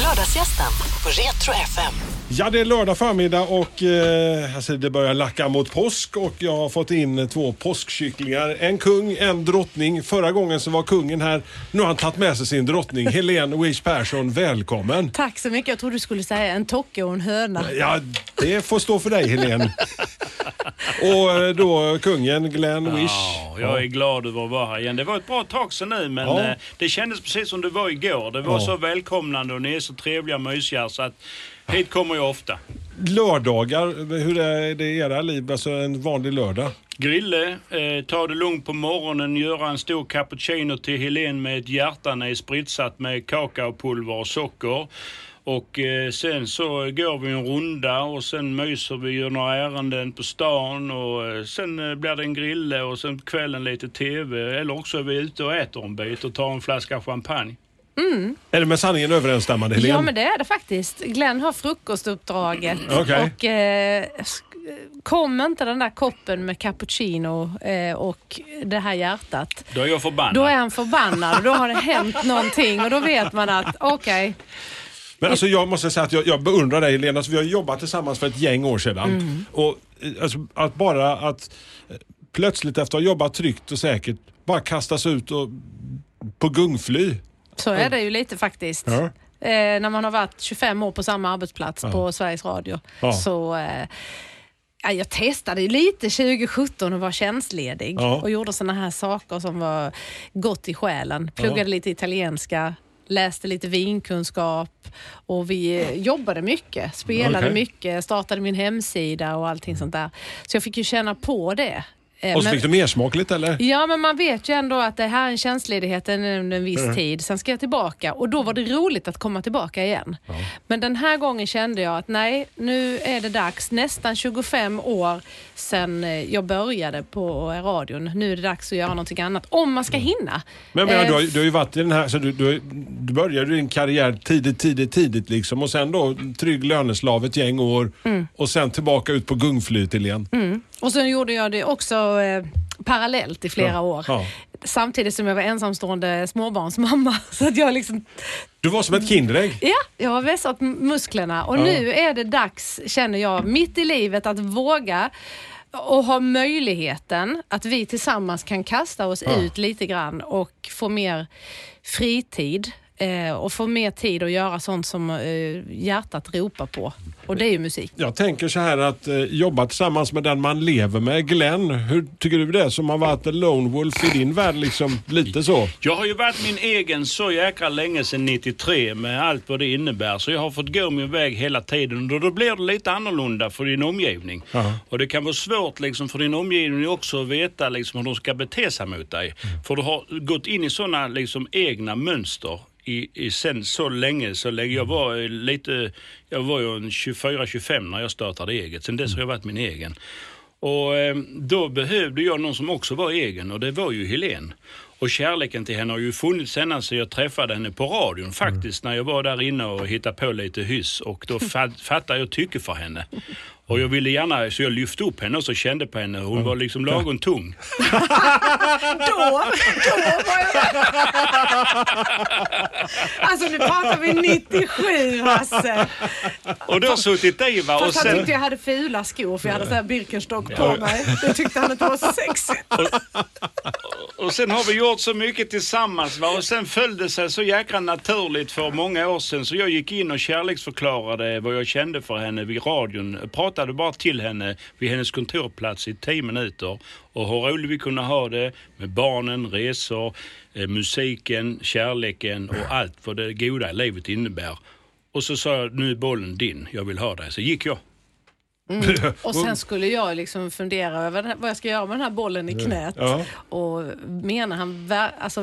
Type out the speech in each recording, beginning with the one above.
Lördagsgästen på Retro FM. Ja, det är lördag förmiddag och eh, alltså det börjar lacka mot påsk och jag har fått in två påskkycklingar. En kung, en drottning. Förra gången så var kungen här. Nu har han tagit med sig sin drottning. Helene Wish Persson, välkommen. Tack så mycket. Jag trodde du skulle säga en tocke och en höna. Ja, det får stå för dig Helene. och eh, då kungen Glenn Wish. Ja, jag är glad över att vara här igen. Det var ett bra tag sedan nu men Ja. eh, det kändes precis som det var igår. Det var Ja. så välkomnande och ni är så trevliga och mysiga så att hit kommer jag ofta. Lördagar, hur är det i era liv? Alltså en vanlig lördag? Grille, eh, ta det lugnt på morgonen, göra en stor cappuccino till Helen med ett hjärta när spritsat med kakaopulver och socker. Och eh, sen så går vi en runda och sen myser vi, gör några ärenden på stan och eh, sen eh, blir det en grille och sen kvällen lite TV. Eller också är vi ute och äter en bit och tar en flaska champagne. Är det med sanningen överensstämmande Helene? Ja, men det är det faktiskt. Glenn har frukostuppdraget. Okej. Och eh, sk- kom inte den där koppen med cappuccino eh, och det här hjärtat, Då är jag förbannad. då är han förbannad och då har det hänt någonting och då vet man att okej, Men alltså jag måste säga att jag, jag beundrar dig Lena. Alltså, vi har jobbat tillsammans för ett gäng år sedan. Och eh, alltså, att bara att eh, plötsligt efter att ha jobbat tryggt och säkert bara kastas ut och, på gungfly. Så är det ju lite faktiskt. Ja. Eh, när man har varit 25 år på samma arbetsplats på Sveriges Radio. Ja. Så eh, ja, jag testade lite 2017 och var tjänstledig Ja. och gjorde såna här saker som var gott i själen. Pluggade Ja. lite italienska, läste lite vinkunskap och vi jobbade mycket, spelade Okej. mycket, startade min hemsida och allting sånt där. Så jag fick ju känna på det. Eh, Och så men- fick du mersmak lite eller? Ja, men man vet ju ändå att det här är en tjänstledighet under en viss tid. Sen ska jag tillbaka och då var det roligt att komma tillbaka igen. Men den här gången kände jag att nej, nu är det dags. Nästan 25 år sedan eh, jag började på radion. Nu är det dags att göra någonting annat. Om man ska hinna. Men menar, Eh, du, har, ju- du har ju varit i den här, så du, du, du började din karriär tidigt, tidigt, tidigt liksom och sen då trygg löneslav ett gäng år Mm. och sen tillbaka ut på gungflyt igen. Och sen gjorde jag det också eh, parallellt i flera Ja, år. ja. Samtidigt som jag var ensamstående småbarnsmamma. Så att jag liksom Du var som ett Kinderägg. Ja, jag har vässat musklerna och Ja. nu är det dags, känner jag, mitt i livet att våga och ha möjligheten att vi tillsammans kan kasta oss ut lite grann och få mer fritid eh, och få mer tid att göra sånt som eh, hjärtat ropar på. Och det är ju musik. Jag tänker så här att eh, jobba tillsammans med den man lever med. Glenn, hur tycker du det som har varit en lone wolf i din värld liksom lite så? Jag har ju varit min egen så jäkla länge sedan 93 med allt vad det innebär. Så jag har fått gå min väg hela tiden och då blir det lite annorlunda för din omgivning. Ja. Och det kan vara svårt liksom för din omgivning också att veta liksom hur de ska bete sig mot dig. För du har gått in i sådana liksom egna mönster i, i sen så länge, så länge. Jag var eh, lite, jag var ju en 24-25 när jag startade eget. Sen dess har jag varit min egen. Och eh, då behövde jag någon som också var egen och det var ju Helen. Och kärleken till henne har ju funnits ända sedan jag träffade henne på radion faktiskt. När jag var där inne och hittade på lite hyss och då fat, fattade jag tycke för henne. Och jag ville gärna, så jag lyfte upp henne och så kände på henne. Hon var liksom lagom tung. Då, då var jag... Alltså nu pratar vi 97 Hasse. Och då suttit i va. Och Fast han tyckte jag hade fula skor för jag hade så här Birkenstock på mig. Det tyckte han inte var så sexigt. och sen har vi gjort så mycket tillsammans va. Och sen föll det sig så jäkla naturligt för många år sedan. Så jag gick in och kärleksförklarade vad jag kände för henne vid radion. Pratade bara till henne vid hennes kontorplats i tio minuter. Och hur roligt vi kunde ha det med barnen, resor, eh, musiken, kärleken och allt vad det goda i livet innebär. Och så sa jag, nu är bollen din, jag vill ha dig. Så gick jag. Och sen skulle jag liksom fundera över vad jag ska göra med den här bollen i knät. Ja. Och menar han, alltså,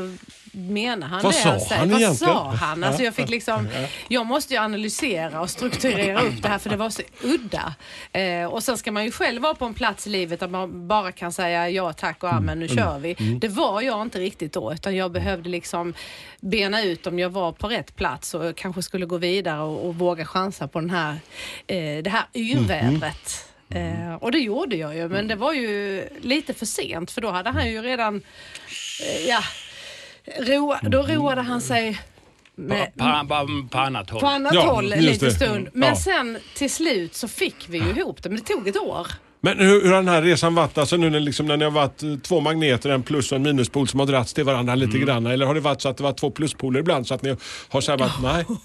menar han Vad det sa han säger? han Vad egentligen? sa han? Alltså jag fick liksom, jag måste ju analysera och strukturera upp det här för det var så udda. Eh, och sen ska man ju själv vara på en plats i livet där man bara kan säga ja tack och amen, nu kör vi. Det var jag inte riktigt då utan jag behövde liksom bena ut om jag var på rätt plats och kanske skulle gå vidare och, och våga chansa på den här, eh, det här yrvädret. Eh, och det gjorde jag ju, men det var ju lite för sent för då hade han ju redan, eh, ja, Ro, då roade han sig med, På, på, på annat håll. på annat Ja, håll en liten stund. Men Ja. sen till slut så fick vi ju ihop det, men det tog ett år. Men hur, hur har den här resan varit? Alltså nu när, liksom, när ni har varit eh, två magneter, en plus och en minuspol som har dragits till varandra lite Mm. grann. Eller har det varit så att det var två pluspoler ibland så att ni har så här varit, nej?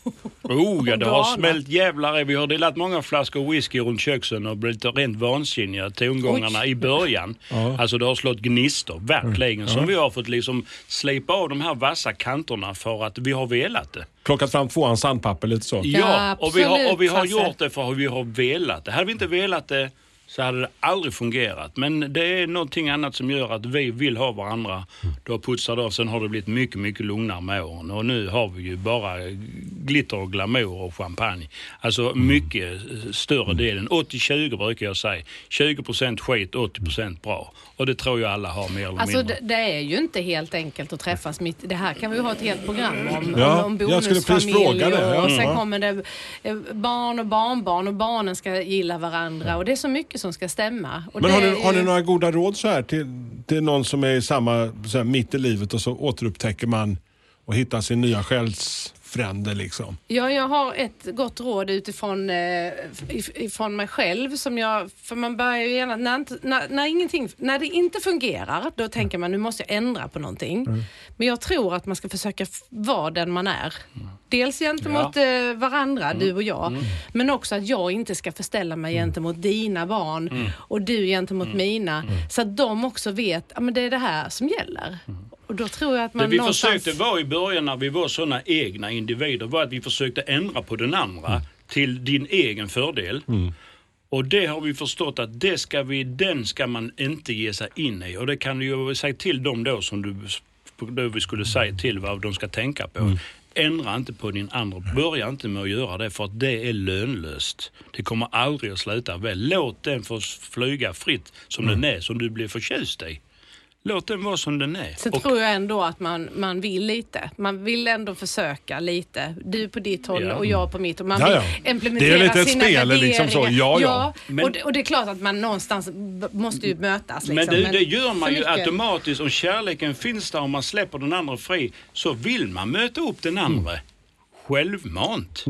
Oh, ja, det har smällt jävlar. Vi har delat många flaskor whisky runt köksen och blivit rent vansinniga tongångarna i början. Alltså det har slått gnistor, verkligen. Som vi har fått liksom slipa av de här vassa kanterna för att vi har velat det. Plockat fram tvåan sandpapper lite så. Ja, och vi har, absolut, och vi har gjort det för att vi har velat det. Hade vi inte velat det så hade det aldrig fungerat. Men det är någonting annat som gör att vi vill ha varandra. Då putsar det av. Sen har det blivit mycket, mycket lugnare med åren. Och nu har vi ju bara glitter och glamour och champagne. Alltså mycket eh, större delen. 80-20 brukar jag säga. 20% skit, 80% bra. Och det tror jag alla har mer eller Alltså mindre. det, det är ju inte helt enkelt att träffas mitt Det här kan vi ju ha ett helt program om. Ja, om, om jag skulle precis bonusfamilj fråga det, ja. och sen Mm. kommer det eh, barn och barnbarn och barnen ska gilla varandra och det är så mycket som ska stämma. Och Men har ni, har ni några goda råd så här till, till någon som är i samma, så här, mitt i livet och så återupptäcker man och hittar sin nya själsfrände liksom? Ja, jag har ett gott råd utifrån eh, if- ifrån mig själv. Som jag, för man börjar ju gärna, när, inte- när, när, ingenting, när det inte fungerar, då tänker man nu måste jag ändra på någonting. Men jag tror att man ska försöka vara den man är. Dels gentemot eh, varandra, du och jag, men också att jag inte ska förställa mig gentemot dina barn och du gentemot mina. Så att de också vet att det är det här som gäller. Och då tror jag att Det man vi någonstans... försökte vara i början när vi var sådana egna individer var att vi försökte ändra på den andra till din egen fördel. Och det har vi förstått att det ska vi, den ska man inte ge sig in i. Och det kan du ju säga till dem då som du då vi skulle säga till vad de ska tänka på. Ändra inte på din andra. Börja inte med att göra det för att det är lönlöst. Det kommer aldrig att sluta väl. Låt den få flyga fritt som den är, som du blir förtjust i. Låt den vara som den är. Sen Och- tror jag ändå att man, man vill lite. Man vill ändå försöka lite. Du på ditt håll Ja. och jag på mitt. Och man Ja, vill ja. implementera Det är lite ett sina spel, liksom så. Ja, ja. Men- och, det, och det är klart att man någonstans måste ju mötas. Liksom. Men det, det gör man ju mycket- automatiskt. Om kärleken finns där och man släpper den andra fri så vill man möta upp den andra självmant.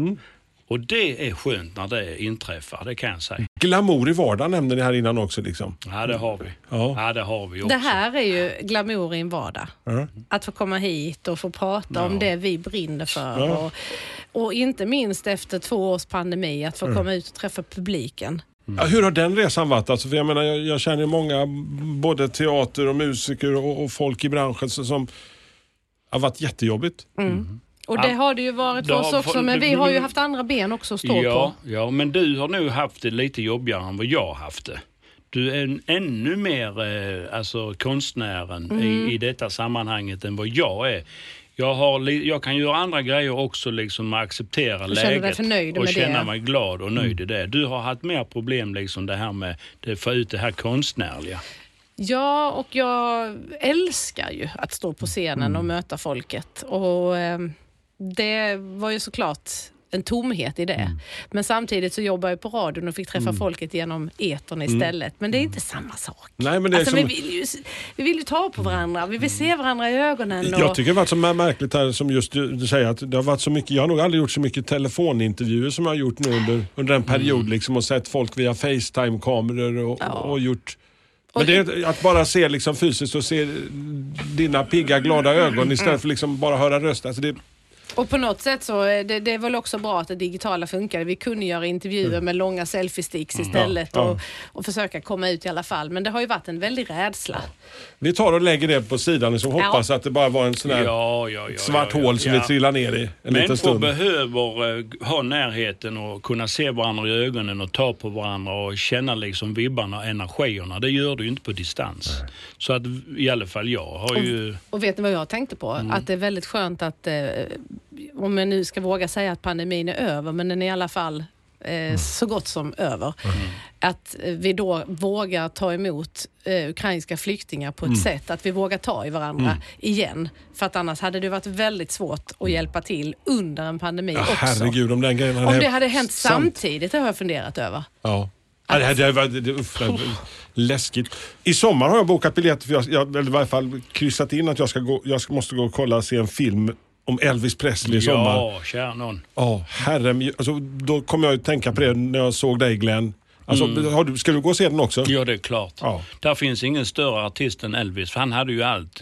Och det är skönt när det inträffar, det kan jag säga. Glamour i vardagen nämnde ni här innan också. Liksom. Ja, det har vi. Ja. Ja, det har vi också. Det här är ju glamour i en vardag. Att få komma hit och få prata om det vi brinner för. Ja. Och, och inte minst efter två års pandemi, att få komma ut och träffa publiken. Ja, hur har den resan varit? Alltså, för jag, menar, jag, jag känner många, både teater och musiker och, och folk i branschen som, som har varit jättejobbigt. Och det har det ju varit för oss också, men vi har ju haft andra ben också att stå ja, på. ja, men du har nog haft det lite jobbigare än vad jag har haft det. Du är en, ännu mer eh, alltså, konstnären Mm. i, i detta sammanhanget än vad jag är. Jag, har, jag kan göra andra grejer också, liksom acceptera Och läget och känna det. mig glad och nöjd i det. Du har haft mer problem liksom det här med att få ut det här konstnärliga. Ja, och jag älskar ju att stå på scenen och möta folket. Och eh, det var ju såklart en tomhet i det. Men samtidigt så jobbar jag på radion och fick träffa folket genom etern istället. Men det är inte samma sak. Nej, men det är alltså, som- vi, vill ju, vi vill ju ta på varandra, vi vill se varandra i ögonen. Och, Jag tycker det har varit så märkligt här som just du, säger att det har varit så mycket, jag har nog aldrig gjort så mycket telefonintervjuer som jag har gjort nu under, under en period liksom och sett folk via Facetime-kameror och, Ja. och gjort men det att bara se liksom fysiskt och se dina pigga glada ögon istället för liksom bara höra röst. Alltså det, Och på något sätt så är det, det är väl också bra att det digitala funkade. Vi kunde göra intervjuer med långa selfie-sticks istället Mm. Ja, ja. Och, och försöka komma ut i alla fall. Men det har ju varit en väldig rädsla. vi tar och lägger det på sidan och hoppas att det bara var en sån här Ja, ja, ja, svart ja, ja. hål som Ja. vi trillar ner i en liten Människor stund. behöver eh, ha närheten och kunna se varandra i ögonen och ta på varandra och känna liksom vibbarna och energierna. Det gör du ju inte på distans. Så att i alla fall jag har ju... Och vet ni vad jag tänkte på? Mm. Att det är väldigt skönt att, eh, om jag nu ska våga säga att pandemin är över, men den är i alla fall Mm. eh, så gott som över. Att eh, vi då vågar ta emot eh, ukrainska flyktingar på ett Mm. sätt att vi vågar ta i varandra igen. För att annars hade det varit väldigt svårt att hjälpa till under en pandemi Ja, också. herregud om den grejen hade Om det hade hänt samt- samtidigt, har jag funderat över. Ja. Ja, det, här- det, var, det, var läskigt. I sommar har jag bokat biljetter, för jag, jag, eller i varje fall kryssat in att jag, ska gå, jag måste gå och kolla och se en film om Elvis Presley i sommar. Ja, kära någon. Ja, herre alltså, Då kommer jag att tänka på det när jag såg dig Glenn. Alltså, har du, ska du gå och se den också? Ja, det är klart. Ja. Där finns ingen större artist än Elvis, för han hade ju allt.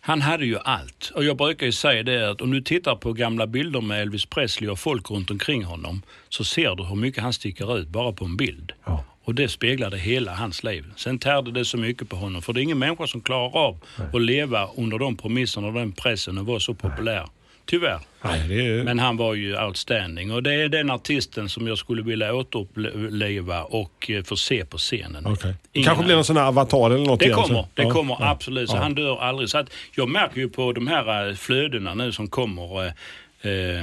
Han hade ju allt. Och jag brukar ju säga det att om du tittar på gamla bilder med Elvis Presley och folk runt omkring honom så ser du hur mycket han sticker ut bara på en bild. Ja. Och det speglade hela hans liv. Sen tärde det så mycket på honom, för det är ingen människa som klarar av att leva under de premisserna och den pressen och vara så populär. Tyvärr. Nej, är, Men han var ju outstanding och det är den artisten som jag skulle vilja återuppleva och eh, få se på scenen. Okej. Ingen Kanske blir någon sån här avatar eller något det igen, kommer, så. det Ja, kommer ja. absolut. Så Ja. han dör aldrig. Så att jag märker ju på de här eh, flödena nu som kommer eh,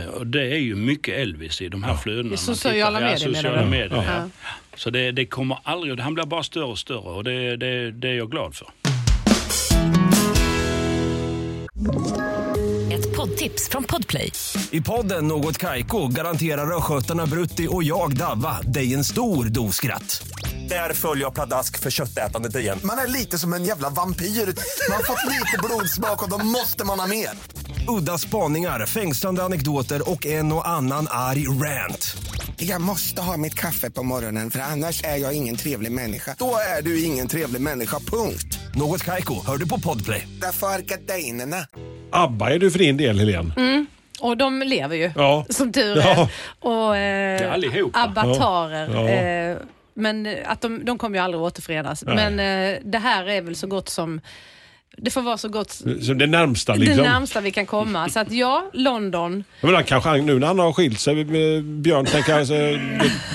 eh, och det är ju mycket Elvis i de här flödena. I sociala medier, ja, sociala medier. Ja. Ja. Så det, det kommer aldrig, han blir bara större och större och det, det, det är jag glad för. Ett poddtips från Podplay. I podden Något Kaiko garanterar östgötarna Brutti och jag, Davva, dig en stor dos skratt. Där följer jag pladask för köttätandet igen. Man är lite som en jävla vampyr. Man har fått lite blodsmak och då måste man ha mer. Udda spaningar, fängslande anekdoter och en och annan arg rant. Jag måste ha mitt kaffe på morgonen för annars är jag ingen trevlig människa. Då är du ingen trevlig människa, punkt. Något Kaiko, hör du på Podplay. Därför är gardinerna. ABBA är du för din del, Helene. Och de lever ju, Ja. som tur Ja. är. Och, eh. Avatarer. Ja. Eh, men att de, de kommer ju aldrig återförenas. Nej. Men eh, det här är väl så gott som... Det får vara så gott Som det närmsta liksom. det närmsta vi kan komma. Så att ja, London. Men han kanske, han- nu när han har skilt sig med Björn, tänker alltså,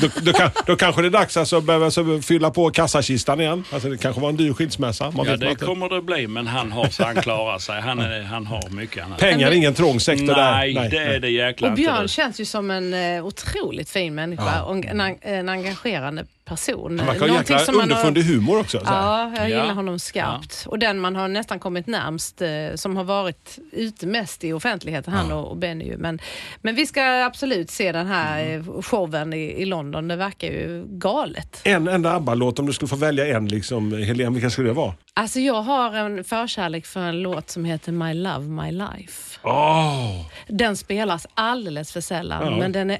då, då, då, då kanske det är dags alltså, att börja alltså, fylla på kassakistan igen. Alltså, det kanske var en dyr skilsmässa. Man Ja, det inte. kommer det bli, men han har så han klarar sig. Han, är, han har mycket annat. Pengar är ingen trång sektor Nej, där. det är det jäkla Och Björn känns ju som en eh, otroligt fin människa och en, en, en engagerande person. Han verkar ha jäkla som man har- underfundig humor också. Ja, jag Ja. gillar honom skarpt. Och den man har nästan kommit närmst, eh, som har varit ute mest i offentligheten, han och, och Benny. ju. Men, men vi ska absolut se den här eh, showen i, i London. Det verkar ju galet. En enda ABBA-låt, om du skulle få välja en, liksom, Helene, vilken skulle det vara? Alltså jag har en förkärlek för en låt som heter My Love My Life. Åh! Den spelas alldeles för sällan, Ja. men den är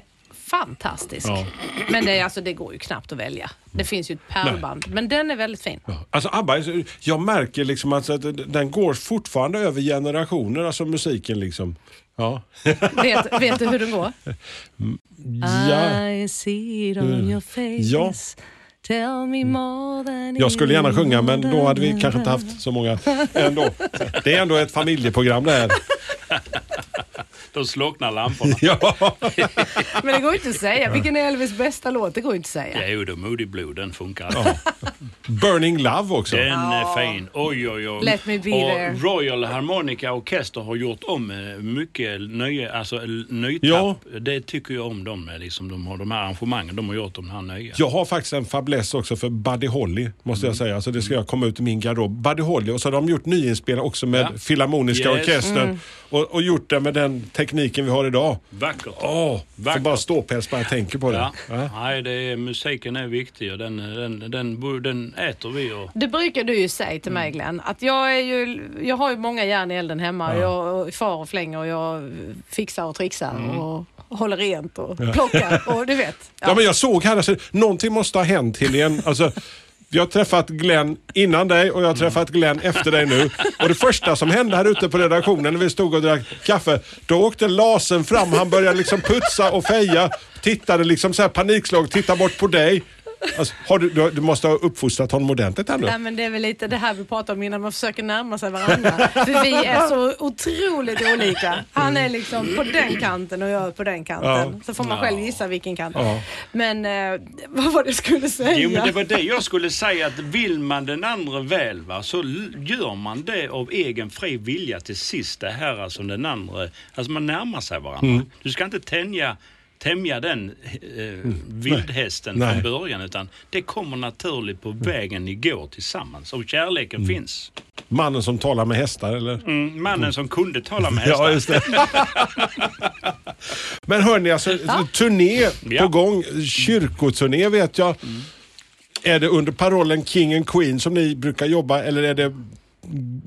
fantastisk. Ja. Men det, är, alltså, det går ju knappt att välja. Det finns ju ett pärlband, men den är väldigt fin. Alltså ABBA, jag märker liksom att att den går fortfarande över generationer, alltså musiken liksom. Ja. Vet, vet du hur den går? ja. I see it on your face. Ja. Tell me more than Jag skulle gärna sjunga men då hade vi kanske inte haft så många ändå. Det är ändå ett familjeprogram det här. Då slocknar lamporna. Ja. Men det går ju inte att säga. Vilken är Elvis bästa låt? Det går inte att säga. Jo, då Moody Blue, den funkar. Burning Love också. Den är fin. Oj, oj, oj. Let me be och there. Royal Harmonica Orchester har gjort om eh, mycket nya, alltså nytapp. Ja. Det tycker jag om dem, eh, liksom, de, har, de här arrangemangen de har gjort, de här nya. Jag har faktiskt en fäbless också för Buddy Holly, måste Mm. jag säga. Alltså det ska jag komma ut i min garderob. Buddy Holly, och så har de gjort nyinspelningar också med Ja. Filharmoniska Yes. orkestern. Mm. Och, och gjort det med den tekniken vi har idag. Vackert. Åh, får Vackert. bara ståpäls bara jag tänker på det. Ja. Ja. Nej, det är, musiken är viktig och den, den, den, den, den äter vi. Och, Det brukar du ju säga till mig Glenn, att jag, är ju, jag har ju många järn i elden hemma. Jag far och flänger och jag fixar och trixar och håller rent och plockar och du vet. Ja. men jag såg här, alltså, någonting måste ha hänt Helene. Alltså, vi har träffat Glenn innan dig och jag har träffat Glenn efter dig nu. Och det första som hände här ute på redaktionen när vi stod och drack kaffe, då åkte lasen fram. Han började liksom putsa och feja. Tittade liksom så här panikslag, tittade bort på dig. Alltså, har du, du, du måste ha uppfostrat honom ordentligt här nu. Nej, men det är väl lite det här vi pratar om innan man försöker närma sig varandra. För vi är så otroligt olika. Han är liksom på den kanten och jag är på den kanten. Ja. Så får man själv gissa vilken kant. Ja. Men eh, vad var det jag skulle säga? Jo, men det var det jag skulle säga att vill man den andra väl va, så gör man det av egen fri vilja till sist. Det här alltså den andra, alltså man närmar sig varandra. Mm. Du ska inte tänja tämja den eh, vildhästen Nej. från början utan det kommer naturligt på vägen ni går tillsammans och kärleken Mm. finns. Mannen som talar med hästar eller? Mm, mannen som kunde tala med hästar. Ja, just det. Men hörni, alltså, turné Ja. Mm. på gång. Kyrkoturné vet jag. Är det under parollen King and Queen som ni brukar jobba eller är det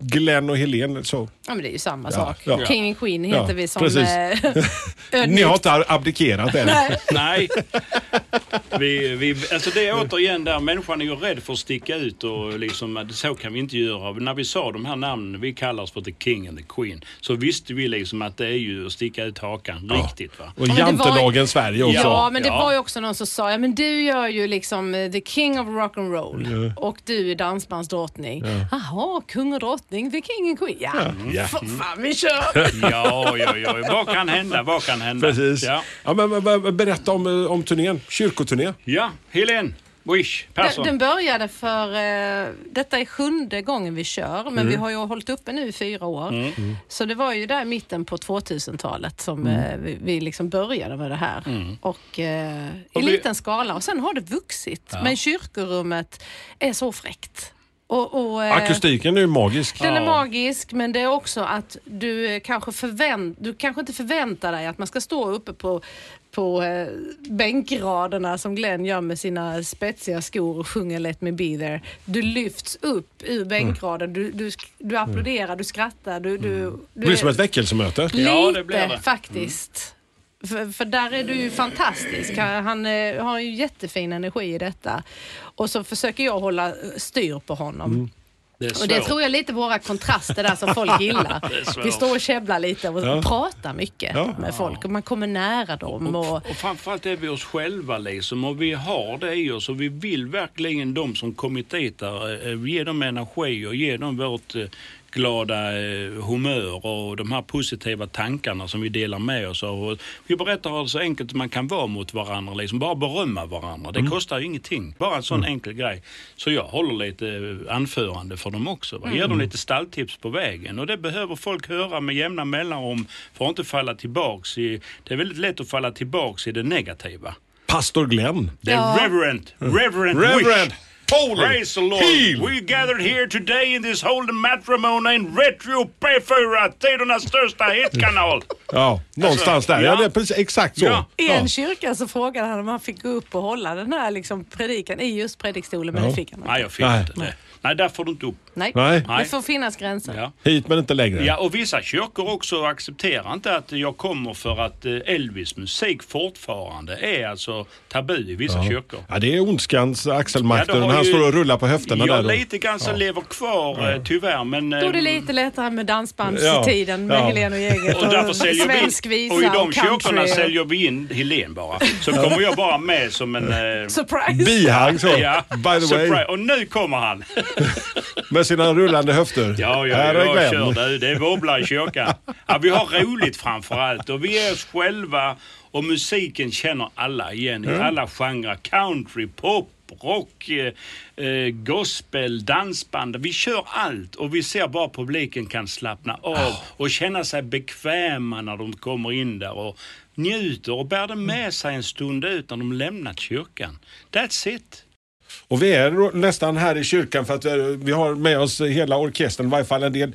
Glenn och Helene? Så? Ja, men det är ju samma Ja, sak. ja. King and Queen heter Ja, vi som precis. eh, Ni har inte abdikerat än? Nej. Vi, vi, alltså det är återigen där människan är ju rädd för att sticka ut och liksom så kan vi inte göra. När vi sa de här namnen, vi kallar oss för The King and the Queen, så visste vi liksom att det är ju att sticka ut hakan riktigt va. Och jantelagen Sverige också. Ja, men det Ja. var ju också någon som sa, ja men du gör ju liksom eh, the king of rock and roll och du är dansbandsdrottning. Jaha, kung och drottning, the king and queen. Ja, Ja. för fan vi kör! Ja, ja, ja. Vad kan hända? Vad kan hända? Precis. Ja, Ja, men, men, berätta om, eh, om turnén. Kyrkoturné. ja. Helene, Wish, Den, Persson. den började för, eh, detta är sjunde gången vi kör, men vi har ju hållit uppe nu i fyra år. Så det var ju där i mitten på 2000-talet som eh, vi, vi liksom började med det här. Och eh, i Och vi- liten skala. Och sen har det vuxit. Men kyrkorummet är så fräckt. Och, och, eh, Akustiken är ju magisk. Den är Ja. magisk men det är också att du eh, kanske, förvänt, du kanske inte förväntar dig att man ska stå uppe på, på eh, bänkraderna som Glenn gör med sina spetsiga skor och sjunger Let me be there. Du lyfts upp ur bänkraden, du, du, du applåderar, du skrattar. Du, du, du Det blir som är- ett väckelsemöte. Lite Ja, det blir det. faktiskt. För, för där är du ju fantastisk. Han, eh, har ju jättefin energi i detta. Och så försöker jag hålla styr på honom. Det är Och det tror jag är lite våra kontraster där som folk gillar. Vi står och käbblar lite och Ja. pratar mycket Ja. med folk och man kommer nära dem. Och, Och framförallt är vi oss själva liksom och vi har det i oss och vi vill verkligen de som kommit dit där, eh, ge dem energi och ge dem vårt eh, glada eh, humör och de här positiva tankarna som vi delar med oss av. Vi berättar så enkelt man kan vara mot varandra, liksom bara berömma varandra. Det kostar ju ingenting, bara en sån enkel grej. Så jag håller lite eh, anförande för dem också. Va? Ger dem lite stalltips på vägen och det behöver folk höra med jämna mellanrum för att inte falla tillbaks i, det är väldigt lätt att falla tillbaks i det negativa. Pastor Glenn. The Ja. reverend, reverend, Reverend wish. Holy Praise the Lord. Heal. We gathered here today in this holy matrimony in Retro P4, tidernas största hitkanal. Ja, någonstans där. Ja, ja. det är precis exakt så. Ja. I en kyrka så frågade han om han fick gå upp och hålla den här liksom predikan i just predikstolen, men Ja. det fick han inte. Nej, jag fick Nej. inte det. Nej, där får du inte upp. Nej. Nej. Det får finnas gränser. Ja. Hit men inte längre. Ja, och vissa kyrkor också accepterar inte att jag kommer för att eh, Elvis musik fortfarande är alltså tabu i vissa kyrkor. Ja, det är ondskans axelmakter Ja, han står och rullar på höfterna Ja, där. då. lite grann så lever kvar eh, tyvärr, men... Då är det eh, lite lättare med dansbandstiden med Ja. Helene och gänget. Och därför säljer svensk vi, visa och i de kyrkorna och- säljer vi in Helen bara. Så kommer jag bara med som en... Eh, Surprise! Bihang så. ja, By the way. surprise. Och nu kommer han. Med sina rullande höfter. Ja, ja, Här är ja, Glenn. kör du. Det wobblar i kyrkan. Ja, vi har roligt framför allt och vi är oss själva och musiken känner alla igen i alla genrer. Country, pop, rock, eh, eh, gospel, dansband. Vi kör allt och vi ser bara publiken kan slappna av och känna sig bekväma när de kommer in där och njuter och bär det med sig en stund ut när de lämnat kyrkan. That's it. Och vi är nästan här i kyrkan för att vi har med oss hela orkestern, i varje fall en del.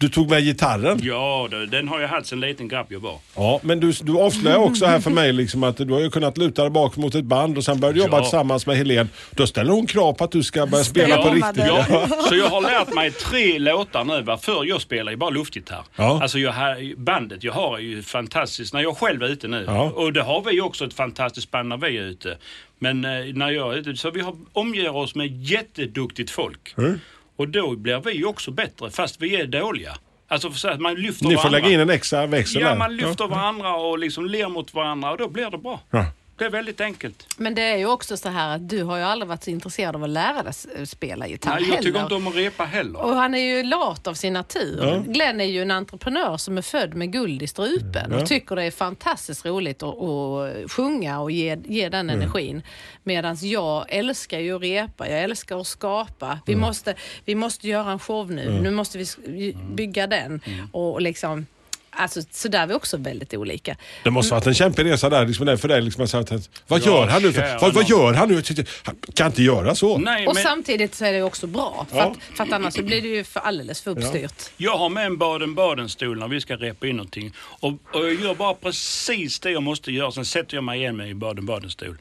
Du tog med gitarren. Ja, den har jag haft sen liten grabb jag var. Ja, men du, du avslöjar också här för mig liksom att du har ju kunnat luta dig bak mot ett band och sen började du jobba Ja. tillsammans med Helen. Då ställer hon krav på att du ska börja spela på Ja, riktigt. Ja. Ja, så jag har lärt mig tre låtar nu. Va? Förr jag spelade ju bara luftgitarr. Ja. Alltså jag har, bandet jag har är ju fantastiskt när jag själv är ute nu. Ja. Och det har vi också ett fantastiskt band när vi är ute. Men eh, när jag så vi har, omger oss med jätteduktigt folk. Mm. Och då blir vi också bättre fast vi är dåliga. Alltså för att man lyfter Ni får varandra. lägga in en extra växel Ja, där. man lyfter varandra och liksom ler mot varandra och då blir det bra. Ja. Det är väldigt enkelt. Men det är ju också så här att du har ju aldrig varit så intresserad av att lära dig spela gitarr Nej, jag tycker heller. inte om att repa heller. Och han är ju lat av sin natur. Glenn är ju en entreprenör som är född med guld i strupen och tycker det är fantastiskt roligt att, att sjunga och ge, ge den energin. Medan jag älskar ju att repa, jag älskar att skapa. Vi, måste, vi måste göra en show nu, nu måste vi bygga den. Och liksom, Alltså, så där är vi också väldigt olika. Det måste varit en kämpig resa där liksom, för dig. Liksom, att, vad Ja, gör han nu? Vad, gör han nu? Han kan inte göra så. Nej, Och men samtidigt så är det också bra. För, Ja. att, för att annars så blir det ju för alldeles för uppstyrt. jag har med en Baden-Baden-stol när vi ska repa in någonting. Och, och jag gör bara precis det jag måste göra. Sen sätter jag mig igen med i Baden-Baden-stol.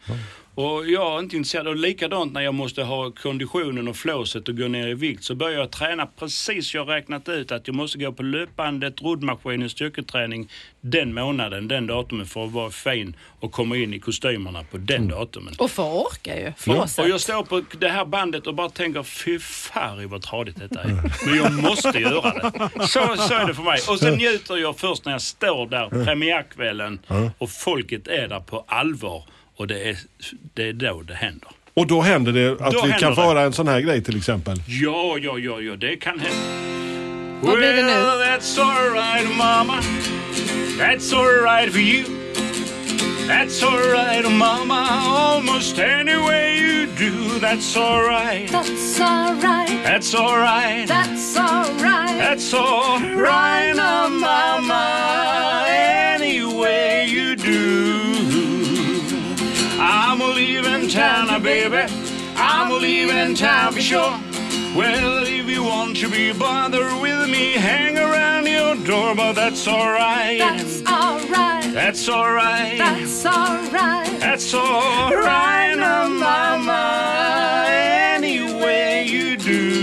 Och jag är inte intresserad. Och likadant när jag måste ha konditionen och flåset och gå ner i vikt så börjar jag träna precis. Jag har räknat ut att jag måste gå på löpbandet, roddmaskinen, styrketräning den månaden, den datumen för att vara fin och komma in i kostymerna på den datumen. Och få orka ju. Flåset. Och jag står på det här bandet och bara tänker fy fan vad tradigt detta är. Men jag måste göra det. Så, så är det för mig. Och sen njuter jag först när jag står där premiärkvällen och folket är där på allvar. Och det är, det är då det händer. Och då händer det att Då vi kan få höra en sån här grej till exempel. Ja, ja, ja, ja, det kan hända. Vad blir det nu? Well, that's alright mama. That's alright for you. That's alright mama. Almost any way you do. That's alright. That's alright, That's alright. that's alright. That's alright, oh, mama. Now, baby. I'm leaving town for sure. Well, if you want to be bothered with me, hang around your door, but that's alright. That's alright, That's alright. that's alright. That's alright, oh, mama. Any way you do.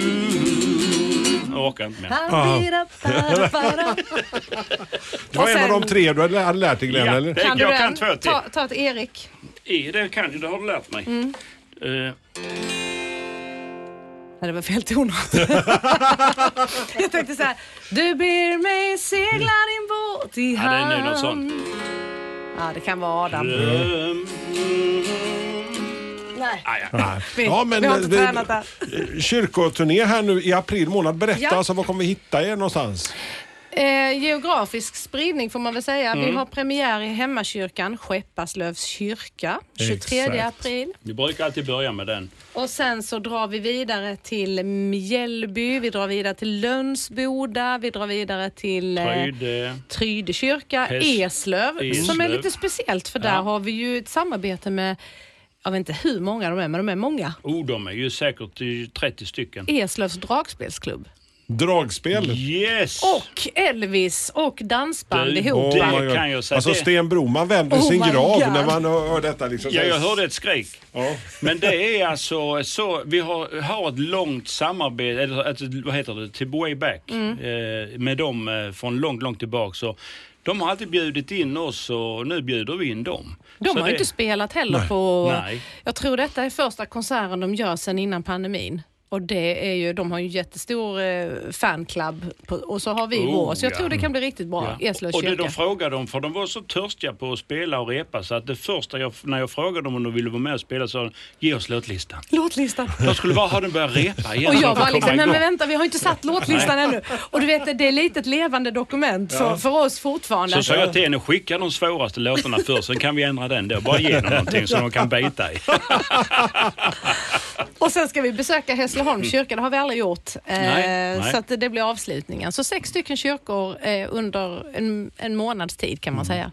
Mer. Ba-di-da-ba-da-ba-da. Det var en av de tre du hade lärt dig Glenn, Ja, eller? Kan jag kan två till. Ta, ta ett Erik. I, det kan ju, det har du lärt mig. Mm. Nej, det var fel tonart. jag tänkte så här. Du ber mig segla din båt i Ja, det är hamn. nu något sånt. Ja, det kan vara Adam. dröm. Nej. Ah, ja. Nej. Vi, Ja, men vi har inte vi- tränat där. Kyrkoturné här nu i april månad. Berätta Ja. alltså, var kommer vi hitta er någonstans? Eh, geografisk spridning får man väl säga. Mm. Vi har premiär i Hemmakyrkan, Skepparslövs kyrka, 23 Exakt. april. Vi brukar alltid börja med den. Och sen så drar vi vidare till Mjällby, vi drar vidare till Lönsboda, vi drar vidare till eh, Tryde. Tryde kyrka, Häst- Eslöv, som Eslöv. är lite speciellt för där Ja. har vi ju ett samarbete med, jag vet inte hur många de är, men de är många. Oh, de är ju säkert i 30 stycken. Eslövs dragspelsklubb. Dragspel. Yes! Och Elvis och dansband ihop. det va? my God. kan jag säga. Alltså Det- Sten Broman vänder Oh sin my grav God. när man hör detta. Liksom. Ja, jag hörde ett skrik. Ja. Men det är alltså så, vi har, har ett långt samarbete, eller ett, vad heter det, till way back Mm. eh, med dem eh, från långt, långt tillbaka. Så de har alltid bjudit in oss och nu bjuder vi in dem. De Så har ju det- inte spelat heller Nej. på... Nej. Jag tror detta är första konserten de gör sedan innan pandemin. Och det är ju, de har ju en jättestor eh, fanclub på, och så har vi Oh, vår. Så jag ja. tror det kan bli riktigt bra. Ja. Eslövs Och det de frågade om, för de var så törstiga på att spela och repa så att det första jag, när jag frågade dem om de ville vara med och spela så de, ge oss låtlistan. Låtlistan. Jag skulle bara ha den börjat repa igen Och jag de var liksom, nej men vänta vi har inte satt låtlistan ännu. Och du vet det är lite ett levande dokument för, för oss fortfarande. Så sa jag till henne, skicka de svåraste låtarna först, sen kan vi ändra den då. Bara ge dem någonting som de kan bita i. Och sen ska vi besöka Hässleholms kyrka, det har vi aldrig gjort. Eh, Nej. Så att det blir avslutningen. Så sex stycken kyrkor eh, under en, en månads tid kan man säga.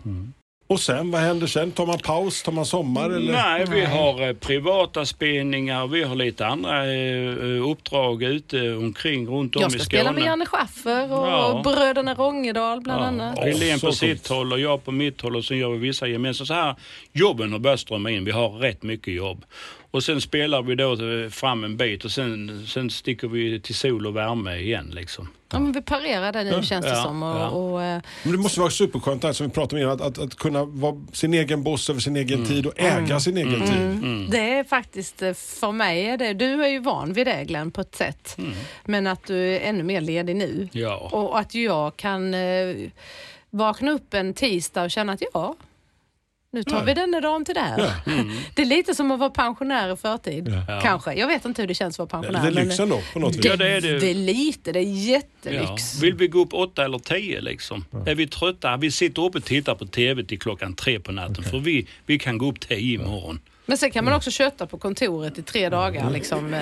Och sen, vad händer sen? Tar man paus? Tar man sommar? Eller? Nej, vi har eh, privata spelningar, vi har lite andra eh, eh, uppdrag ute omkring runt om Jag i ska Skåne. spela med Janne Schaffer och Ja. bröderna Rångedal bland annat. Ja. Helene så på coolt. sitt håll och jag på mitt håll och sen gör vi vissa gemensamma. Så här, jobben har börjat strömma in. Vi har rätt mycket jobb. Och sen spelar vi då eh, fram en bit och sen, sen sticker vi till sol och värme igen liksom. Ja, men vi parerar det nu känns det Ja, som. Och, ja. och, eh, Men det måste vara superskönt, som vi pratade om innan, att, att, att kunna vara sin egen boss över sin egen tid och äga sin egen tid. Det är faktiskt, eh, för mig är det, du är ju van vid det Glenn på ett sätt. Men att du är ännu mer ledig nu. Ja. Och att jag kan vakna upp en tisdag och känna att ja, nu tar vi denna dagen till det här. Det är lite som att vara pensionär i förtid. Kanske. Jag vet inte hur det känns att vara Det pensionär. är men lyxen då, på något vis. det, Ja, det är det. det är lite, det är Ja. jättelyx. Vill vi gå upp åtta eller tio liksom? Är vi trötta? Vi sitter uppe och tittar på TV till klockan tre på natten för vi, vi kan gå upp tio imorgon. Men sen kan man också köta på kontoret i tre dagar. Liksom,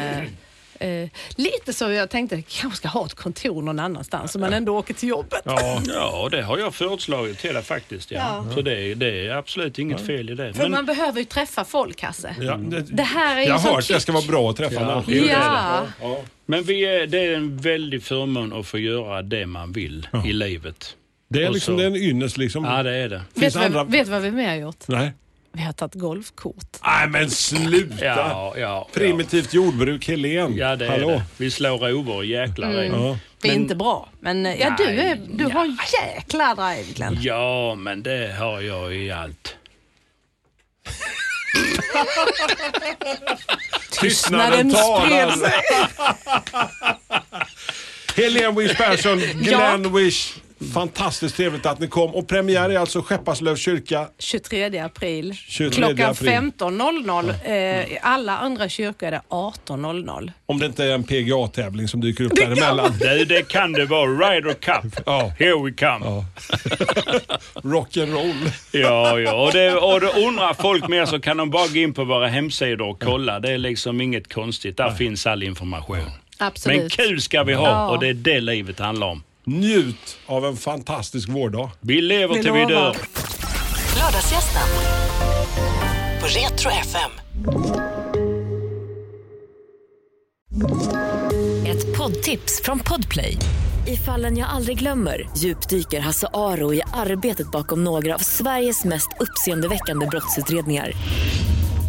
eh, lite så jag tänkte, jag kanske ska ha ett kontor någon annanstans så man ändå åker till jobbet. Ja. Ja, det har jag föreslagit till dig faktiskt. Ja. Så det, det är absolut inget fel i det. För man behöver ju träffa folk, Hasse. Ja, det, Det här är ju jag har hört att det ska vara bra att träffa Ja, människor. Ja. Ja. Men vi är, det är en väldig förmån att få göra det man vill i livet. Det är liksom så- det är en ynnest liksom. Ja, det är det. Finns Vet du andra... vad vi mer har gjort? Nej. Vi har tagit golfkort. Nej men sluta! Ja, ja, Primitivt jordbruk, Helen. Ja, det är Hallå. det. Vi slår rovor jäklar i. Ja. Det är Men- inte bra. Men eh, ja, du, är, du har jäkla drive Glenn. Ja, men det har jag i allt. Tystnaden spred sig. Helene Wish Persson, Ja. Glenn Wish. Fantastiskt trevligt att ni kom. Och premiär är alltså Skepparslövs kyrka. 23 april. 23 Klockan april. 15.00. Eh, alla andra kyrkor är det 18.00. Om det inte är en PGA-tävling som dyker upp däremellan. Du, det kan det vara. Ryder Cup. Ja. Here we come. Ja. Rock'n'roll. Ja, ja. Och, det, och det undrar folk mer så kan de bara gå in på våra hemsidor och kolla. Det är liksom inget konstigt. Där finns all information. Absolut. Men kul ska vi ha Ja. och det är det livet handlar om. Njut av en fantastisk vårdag. Vi lever till vi dör. Lördagsgästen på Retro FM. Ett poddtips från Podplay. I fallen jag aldrig glömmer djupdyker Hasse Aro i arbetet bakom några av Sveriges mest uppseendeväckande brottsutredningar.